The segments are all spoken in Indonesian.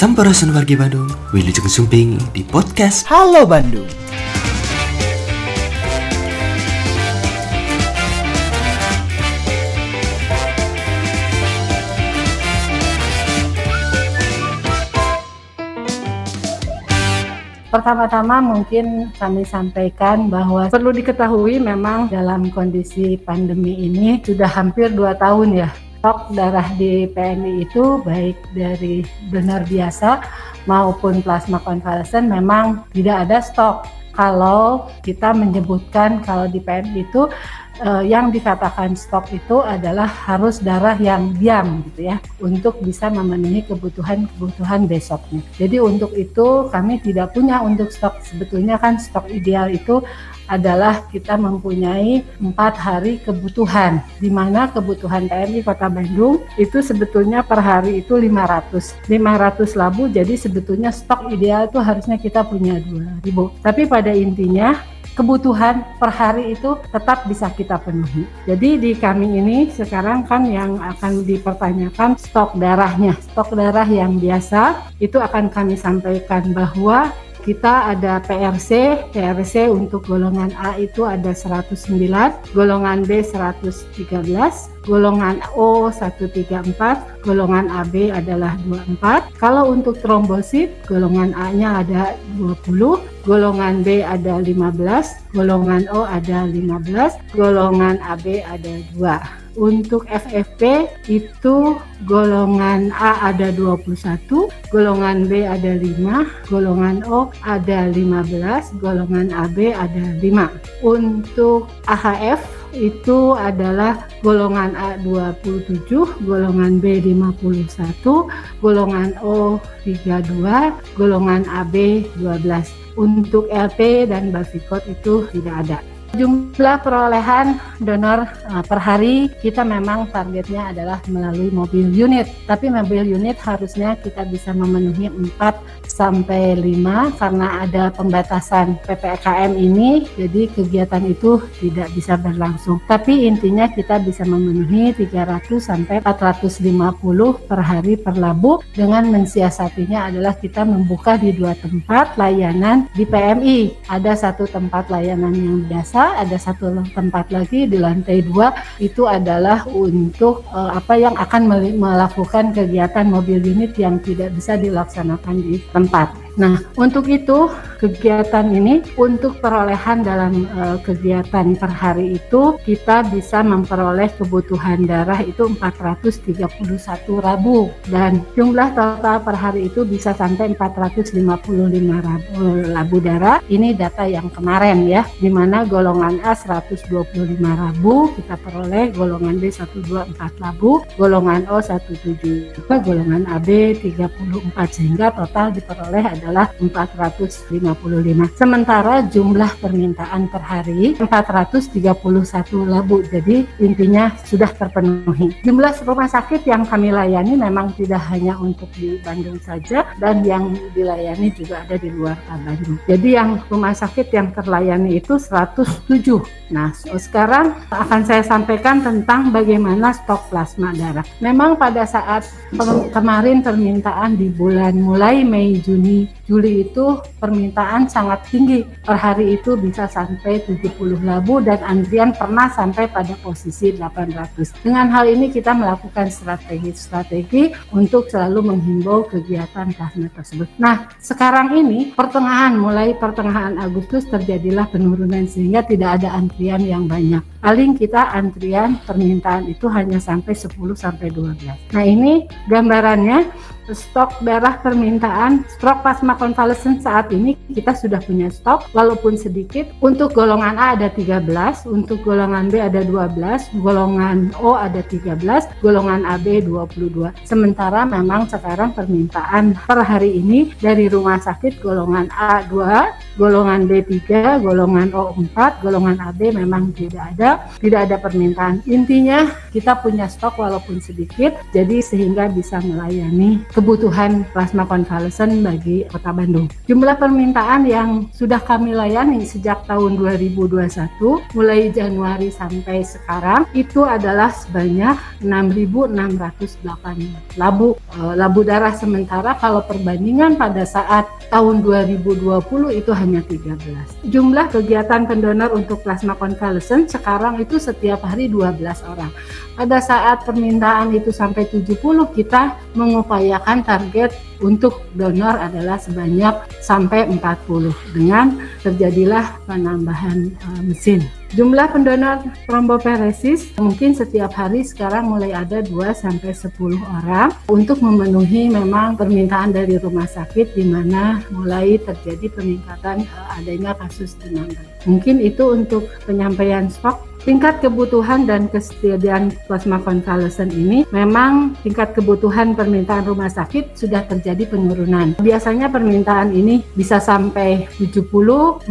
Sampurasun wargi Bandung, Wilujeng Sumping di podcast Halo Bandung. Pertama-tama mungkin kami sampaikan bahwa perlu diketahui memang dalam kondisi pandemi ini sudah hampir dua tahun ya stok darah di PMI itu baik dari donor biasa maupun plasma konvalesen memang tidak ada stok. Kalau kita menyebutkan kalau di PMI itu uh, yang dikatakan stok itu adalah harus darah yang diam gitu ya untuk bisa memenuhi kebutuhan-kebutuhan besoknya. Jadi untuk itu kami tidak punya untuk stok sebetulnya kan stok ideal itu adalah kita mempunyai empat hari kebutuhan di mana kebutuhan PMI Kota Bandung itu sebetulnya per hari itu 500 500 labu jadi sebetulnya stok ideal itu harusnya kita punya 2000 tapi pada intinya kebutuhan per hari itu tetap bisa kita penuhi. Jadi di kami ini sekarang kan yang akan dipertanyakan stok darahnya. Stok darah yang biasa itu akan kami sampaikan bahwa kita ada PRC, PRC untuk golongan A itu ada 109, golongan B 113, golongan O 134, golongan AB adalah 24. Kalau untuk trombosit, golongan A-nya ada 20, golongan B ada 15, golongan O ada 15, golongan AB ada 2. Untuk FFP itu golongan A ada 21, golongan B ada 5, golongan O ada 15, golongan AB ada 5. Untuk AHF itu adalah golongan A 27, golongan B 51, golongan O 32, golongan AB 12. Untuk LP dan Bavikot itu tidak ada. Jumlah perolehan donor uh, per hari kita memang targetnya adalah melalui mobil unit. Tapi mobil unit harusnya kita bisa memenuhi 4 sampai 5 karena ada pembatasan PPKM ini jadi kegiatan itu tidak bisa berlangsung. Tapi intinya kita bisa memenuhi 300 sampai 450 per hari per labu dengan mensiasatinya adalah kita membuka di dua tempat layanan di PMI. Ada satu tempat layanan yang biasa ada satu tempat lagi di lantai dua itu adalah untuk uh, apa yang akan melakukan kegiatan mobil unit yang tidak bisa dilaksanakan di tempat. Nah, untuk itu kegiatan ini untuk perolehan dalam uh, kegiatan per hari itu kita bisa memperoleh kebutuhan darah itu 431 rabu dan jumlah total per hari itu bisa sampai 455 rabu, labu darah. Ini data yang kemarin ya, di mana golongan A 125 rabu kita peroleh, golongan B 124 labu, golongan O 17, golongan AB 34 sehingga total diperoleh adalah 450 Sementara jumlah permintaan per hari 431 labu. Jadi intinya sudah terpenuhi. Jumlah rumah sakit yang kami layani memang tidak hanya untuk di Bandung saja dan yang dilayani juga ada di luar Bandung. Jadi yang rumah sakit yang terlayani itu 107. Nah, sekarang akan saya sampaikan tentang bagaimana stok plasma darah. Memang pada saat kemarin permintaan di bulan mulai Mei, Juni, Juli itu permintaan sangat tinggi. Per hari itu bisa sampai 70 labu dan antrian pernah sampai pada posisi 800. Dengan hal ini kita melakukan strategi-strategi untuk selalu menghimbau kegiatan plasma tersebut. Nah, sekarang ini pertengahan mulai pertengahan Agustus terjadilah penurunan sehingga tidak ada antrian yang banyak. Paling kita antrian permintaan itu hanya sampai 10 sampai 12. Nah, ini gambarannya stok darah permintaan stok plasma konvalesen saat ini kita sudah punya stok walaupun sedikit. Untuk golongan A ada 13 untuk golongan B ada 12 golongan O ada 13 golongan AB 22 sementara memang sekarang permintaan per hari ini dari rumah sakit golongan A 2 golongan D3, golongan O4, golongan AB memang tidak ada, tidak ada permintaan. Intinya kita punya stok walaupun sedikit, jadi sehingga bisa melayani kebutuhan plasma konvalesen bagi Kota Bandung. Jumlah permintaan yang sudah kami layani sejak tahun 2021 mulai Januari sampai sekarang itu adalah sebanyak 6.608 labu eh, labu darah sementara kalau perbandingan pada saat tahun 2020 itu hanya 13. Jumlah kegiatan pendonor untuk plasma konvalesen sekarang itu setiap hari 12 orang. Pada saat permintaan itu sampai 70 kita mengupayakan target untuk donor adalah sebanyak sampai 40 dengan terjadilah penambahan uh, mesin. Jumlah pendonor tromboperesis mungkin setiap hari sekarang mulai ada 2 sampai 10 orang untuk memenuhi memang permintaan dari rumah sakit di mana mulai terjadi peningkatan uh, adanya kasus demam. Mungkin itu untuk penyampaian stok Tingkat kebutuhan dan kesediaan plasma konvalesen ini memang tingkat kebutuhan permintaan rumah sakit sudah terjadi penurunan. Biasanya permintaan ini bisa sampai 70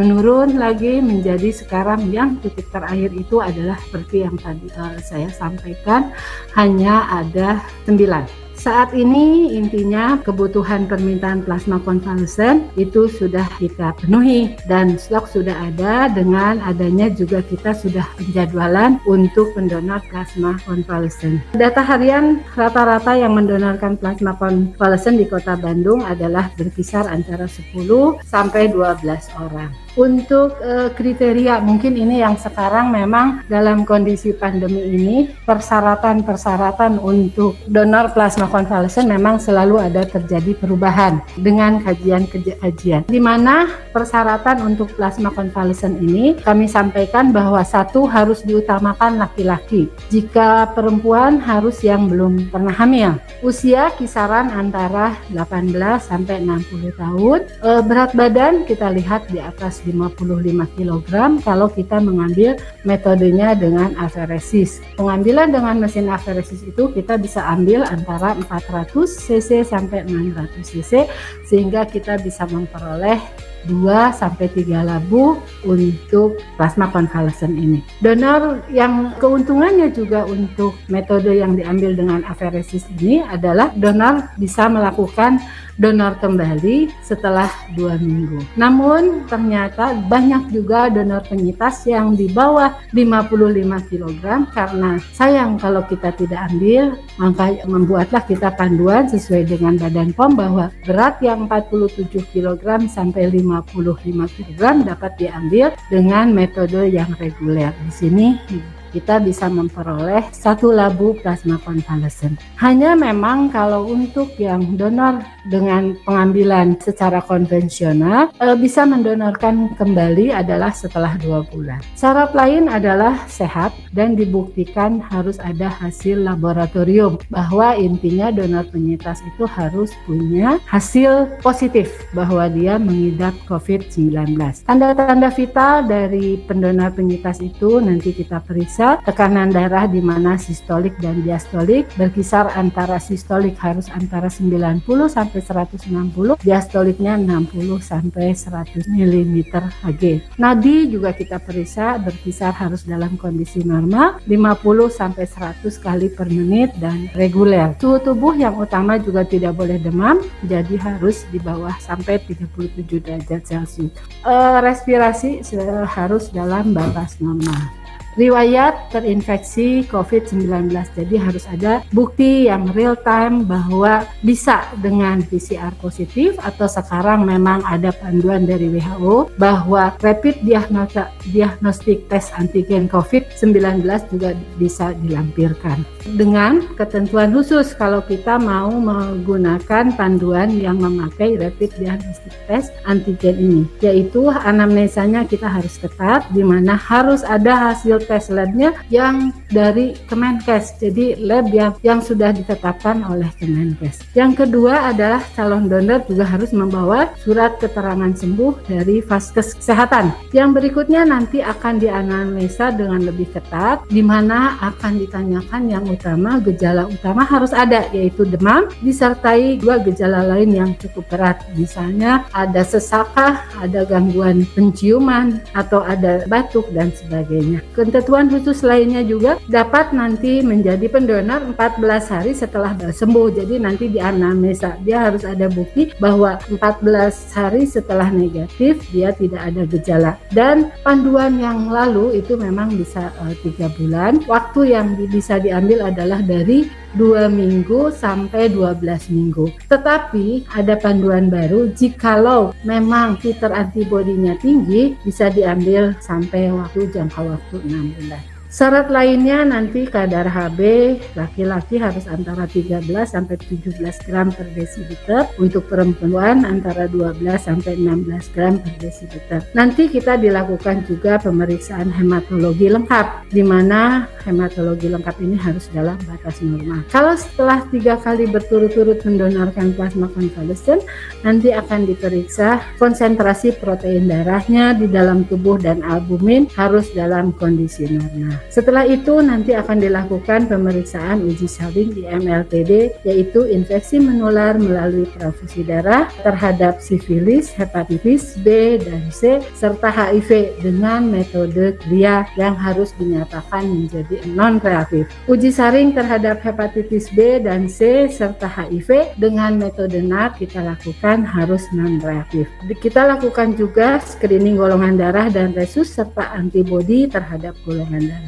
menurun lagi menjadi sekarang yang titik terakhir itu adalah seperti yang tadi uh, saya sampaikan hanya ada 9 saat ini intinya kebutuhan permintaan plasma konvalesen itu sudah kita penuhi dan stok sudah ada dengan adanya juga kita sudah penjadwalan untuk pendonor plasma konvalesen. Data harian rata-rata yang mendonorkan plasma konvalesen di Kota Bandung adalah berkisar antara 10 sampai 12 orang. Untuk uh, kriteria mungkin ini yang sekarang memang dalam kondisi pandemi ini persyaratan-persyaratan untuk donor plasma konvalesen memang selalu ada terjadi perubahan dengan kajian-kajian. Di mana persyaratan untuk plasma konvalesen ini kami sampaikan bahwa satu harus diutamakan laki-laki. Jika perempuan harus yang belum pernah hamil. Usia kisaran antara 18 sampai 60 tahun. E, berat badan kita lihat di atas 55 kg kalau kita mengambil metodenya dengan aferesis. Pengambilan dengan mesin aferesis itu kita bisa ambil antara 400 cc sampai 600 cc sehingga kita bisa memperoleh 2 sampai 3 labu untuk plasma konvalesen ini. Donor yang keuntungannya juga untuk metode yang diambil dengan aferesis ini adalah donor bisa melakukan donor kembali setelah dua minggu. Namun ternyata banyak juga donor penyitas yang di bawah 55 kg karena sayang kalau kita tidak ambil maka membuatlah kita panduan sesuai dengan badan POM bahwa berat yang 47 kg sampai 55 kg dapat diambil dengan metode yang reguler. Di sini kita bisa memperoleh satu labu plasma konvalesen. Hanya memang kalau untuk yang donor dengan pengambilan secara konvensional e, bisa mendonorkan kembali adalah setelah dua bulan. Syarat lain adalah sehat dan dibuktikan harus ada hasil laboratorium bahwa intinya donor penyintas itu harus punya hasil positif bahwa dia mengidap COVID-19. Tanda-tanda vital dari pendonor penyintas itu nanti kita periksa tekanan darah di mana sistolik dan diastolik berkisar antara sistolik harus antara 90 sampai 160, diastoliknya 60 sampai 100 mm Hg. Nadi juga kita periksa berkisar harus dalam kondisi normal 50 sampai 100 kali per menit dan reguler. Suhu tubuh yang utama juga tidak boleh demam, jadi harus di bawah sampai 37 derajat Celcius. E, respirasi harus dalam batas normal riwayat terinfeksi COVID-19. Jadi harus ada bukti yang real time bahwa bisa dengan PCR positif atau sekarang memang ada panduan dari WHO bahwa rapid diagnostik tes antigen COVID-19 juga bisa dilampirkan. Dengan ketentuan khusus kalau kita mau menggunakan panduan yang memakai rapid diagnostik tes antigen ini, yaitu anamnesanya kita harus ketat di mana harus ada hasil tes labnya yang dari Kemenkes. Jadi lab yang yang sudah ditetapkan oleh Kemenkes. Yang kedua adalah calon donor juga harus membawa surat keterangan sembuh dari Vaskes Kesehatan. Yang berikutnya nanti akan dianalisa dengan lebih ketat di mana akan ditanyakan yang utama gejala utama harus ada yaitu demam disertai dua gejala lain yang cukup berat. Misalnya ada sesakah, ada gangguan penciuman atau ada batuk dan sebagainya. Ketentuan khusus lainnya juga dapat nanti menjadi pendonor 14 hari setelah sembuh. Jadi nanti di anamnesa dia harus ada bukti bahwa 14 hari setelah negatif dia tidak ada gejala. Dan panduan yang lalu itu memang bisa eh, tiga bulan. Waktu yang bisa diambil adalah dari dua minggu sampai 12 minggu. Tetapi ada panduan baru jikalau memang titer antibodinya tinggi bisa diambil sampai waktu jangka waktu 6 bulan. Syarat lainnya nanti kadar HB laki-laki harus antara 13 sampai 17 gram per desiliter, untuk perempuan antara 12 sampai 16 gram per desiliter. Nanti kita dilakukan juga pemeriksaan hematologi lengkap, di mana hematologi lengkap ini harus dalam batas normal. Kalau setelah tiga kali berturut-turut mendonorkan plasma konvalesen, nanti akan diperiksa konsentrasi protein darahnya di dalam tubuh dan albumin harus dalam kondisi normal. Setelah itu nanti akan dilakukan pemeriksaan uji saling di MLTD yaitu infeksi menular melalui transfusi darah terhadap sifilis, hepatitis B dan C serta HIV dengan metode KLIA yang harus dinyatakan menjadi non reaktif. Uji saring terhadap hepatitis B dan C serta HIV dengan metode NAT kita lakukan harus non reaktif. Kita lakukan juga screening golongan darah dan resus serta antibodi terhadap golongan darah.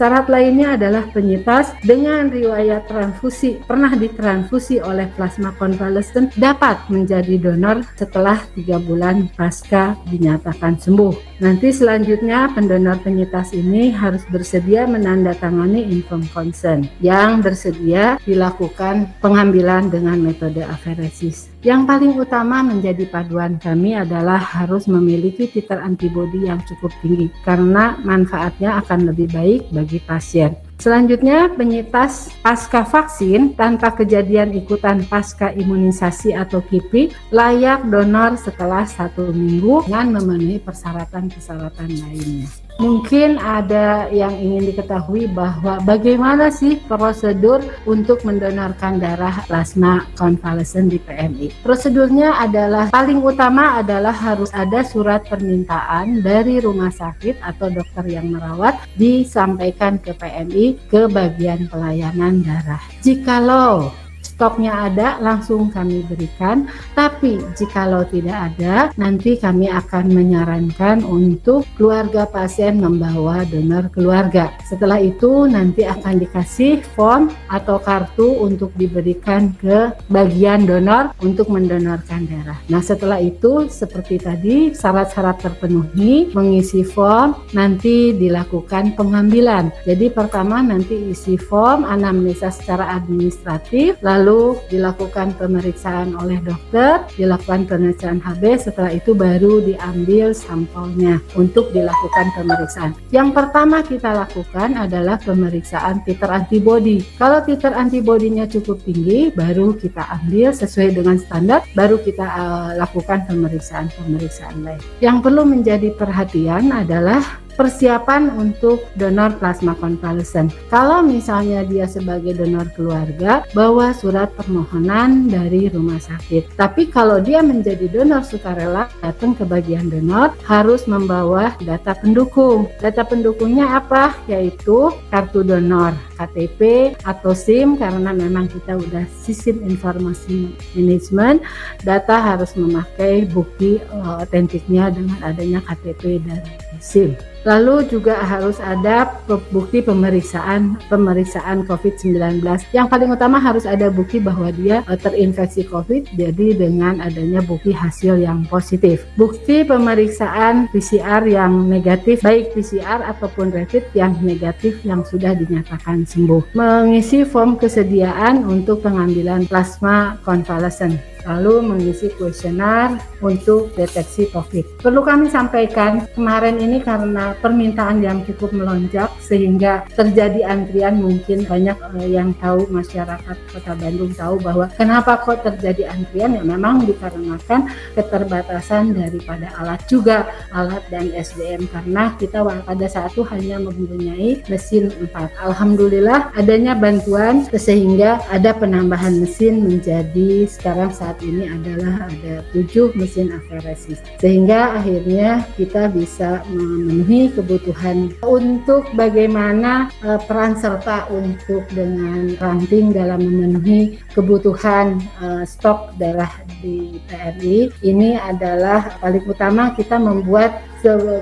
Syarat lainnya adalah penyintas dengan riwayat transfusi pernah ditransfusi oleh plasma konvalesen dapat menjadi donor setelah tiga bulan pasca dinyatakan sembuh. Nanti selanjutnya pendonor penyintas ini harus bersedia menandatangani inform consent yang bersedia dilakukan pengambilan dengan metode aferesis. Yang paling utama menjadi paduan kami adalah harus memiliki titer antibodi yang cukup tinggi karena manfaatnya akan lebih baik bagi pasien. Selanjutnya, penyintas pasca vaksin tanpa kejadian ikutan pasca imunisasi atau KIPI layak donor setelah satu minggu dengan memenuhi persyaratan-persyaratan lainnya. Mungkin ada yang ingin diketahui bahwa bagaimana sih prosedur untuk mendonorkan darah plasma konvalesen di PMI. Prosedurnya adalah paling utama adalah harus ada surat permintaan dari rumah sakit atau dokter yang merawat disampaikan ke PMI ke bagian pelayanan darah. Jikalau stoknya ada langsung kami berikan. Tapi jikalau tidak ada nanti kami akan menyarankan untuk keluarga pasien membawa donor keluarga. Setelah itu nanti akan dikasih form atau kartu untuk diberikan ke bagian donor untuk mendonorkan darah. Nah setelah itu seperti tadi syarat-syarat terpenuhi mengisi form nanti dilakukan pengambilan. Jadi pertama nanti isi form anamnesa secara administratif lalu lalu dilakukan pemeriksaan oleh dokter, dilakukan pemeriksaan HB, setelah itu baru diambil sampelnya untuk dilakukan pemeriksaan. Yang pertama kita lakukan adalah pemeriksaan titer antibody. Kalau titer antibodinya cukup tinggi, baru kita ambil sesuai dengan standar, baru kita uh, lakukan pemeriksaan-pemeriksaan lain. Yang perlu menjadi perhatian adalah persiapan untuk donor plasma konvalesen. Kalau misalnya dia sebagai donor keluarga, bawa surat permohonan dari rumah sakit. Tapi kalau dia menjadi donor sukarela, datang ke bagian donor harus membawa data pendukung. Data pendukungnya apa? Yaitu kartu donor, KTP atau SIM karena memang kita udah sistem informasi manajemen, data harus memakai bukti uh, otentiknya dengan adanya KTP dan SIM. Lalu juga harus ada bukti pemeriksaan pemeriksaan COVID-19. Yang paling utama harus ada bukti bahwa dia eh, terinfeksi COVID jadi dengan adanya bukti hasil yang positif. Bukti pemeriksaan PCR yang negatif baik PCR ataupun rapid yang negatif yang sudah dinyatakan sembuh. Mengisi form kesediaan untuk pengambilan plasma konvalesen. Lalu mengisi kuesioner untuk deteksi COVID. Perlu kami sampaikan kemarin ini karena permintaan yang cukup melonjak sehingga terjadi antrian mungkin banyak uh, yang tahu masyarakat Kota Bandung tahu bahwa kenapa kok terjadi antrian ya memang dikarenakan keterbatasan daripada alat juga alat dan SDM karena kita pada saat itu hanya mempunyai mesin 4. Alhamdulillah adanya bantuan sehingga ada penambahan mesin menjadi sekarang saat ini adalah ada 7 mesin aferesis sehingga akhirnya kita bisa memenuhi kebutuhan untuk bagaimana uh, peran serta untuk dengan ranting dalam memenuhi kebutuhan uh, stok darah di PRI ini adalah paling utama kita membuat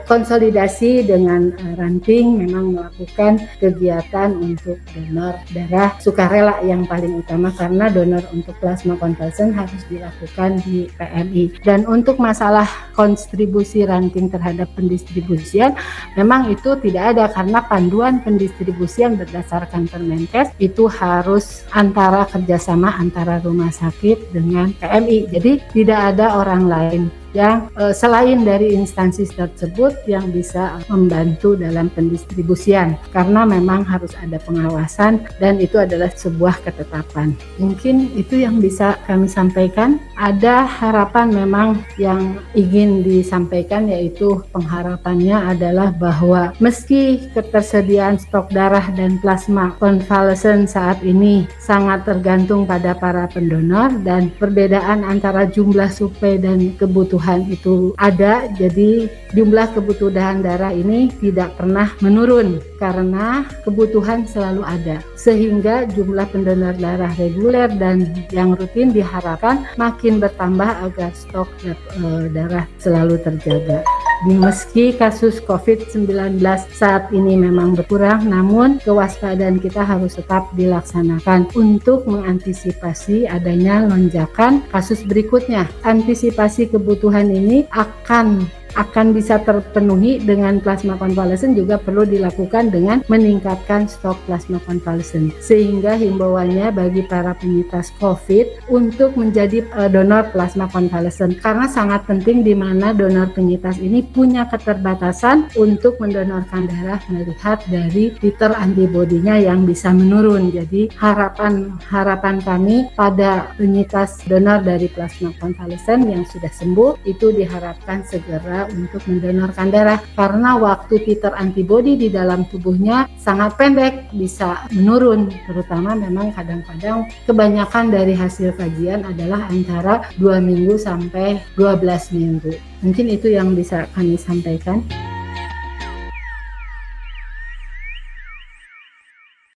konsolidasi dengan uh, ranting memang melakukan kegiatan untuk donor darah sukarela yang paling utama karena donor untuk plasma konvalesen harus dilakukan di PMI dan untuk masalah kontribusi ranting terhadap pendistribusian memang itu tidak ada karena panduan pendistribusian berdasarkan Permenkes itu harus antara kerjasama antara rumah sakit dengan PMI jadi tidak ada orang lain yang uh, selain dari instansi tersebut yang bisa membantu dalam pendistribusian karena memang harus ada pengawasan dan itu adalah sebuah ketetapan. Mungkin itu yang bisa kami sampaikan. Ada harapan memang yang ingin disampaikan yaitu pengharapannya adalah bahwa meski ketersediaan stok darah dan plasma konvalesen saat ini sangat tergantung pada para pendonor dan perbedaan antara jumlah suplai dan kebutuhan kebutuhan itu ada, jadi jumlah kebutuhan darah ini tidak pernah menurun karena kebutuhan selalu ada. Sehingga jumlah pendonor darah reguler dan yang rutin diharapkan makin bertambah agar stok eh, darah selalu terjaga. Meski kasus COVID-19 saat ini memang berkurang, namun kewaspadaan kita harus tetap dilaksanakan untuk mengantisipasi adanya lonjakan kasus berikutnya. Antisipasi kebutuhan ini akan akan bisa terpenuhi dengan plasma konvalesen juga perlu dilakukan dengan meningkatkan stok plasma konvalesen. Sehingga himbauannya bagi para penyintas COVID untuk menjadi uh, donor plasma konvalesen karena sangat penting di mana donor penyintas ini punya keterbatasan untuk mendonorkan darah melihat dari titer antibodinya yang bisa menurun. Jadi harapan harapan kami pada penyintas donor dari plasma konvalesen yang sudah sembuh itu diharapkan segera untuk mendonorkan darah karena waktu titer antibodi di dalam tubuhnya sangat pendek bisa menurun. Terutama memang kadang-kadang kebanyakan dari hasil kajian adalah antara 2 minggu sampai 12 minggu. Mungkin itu yang bisa kami sampaikan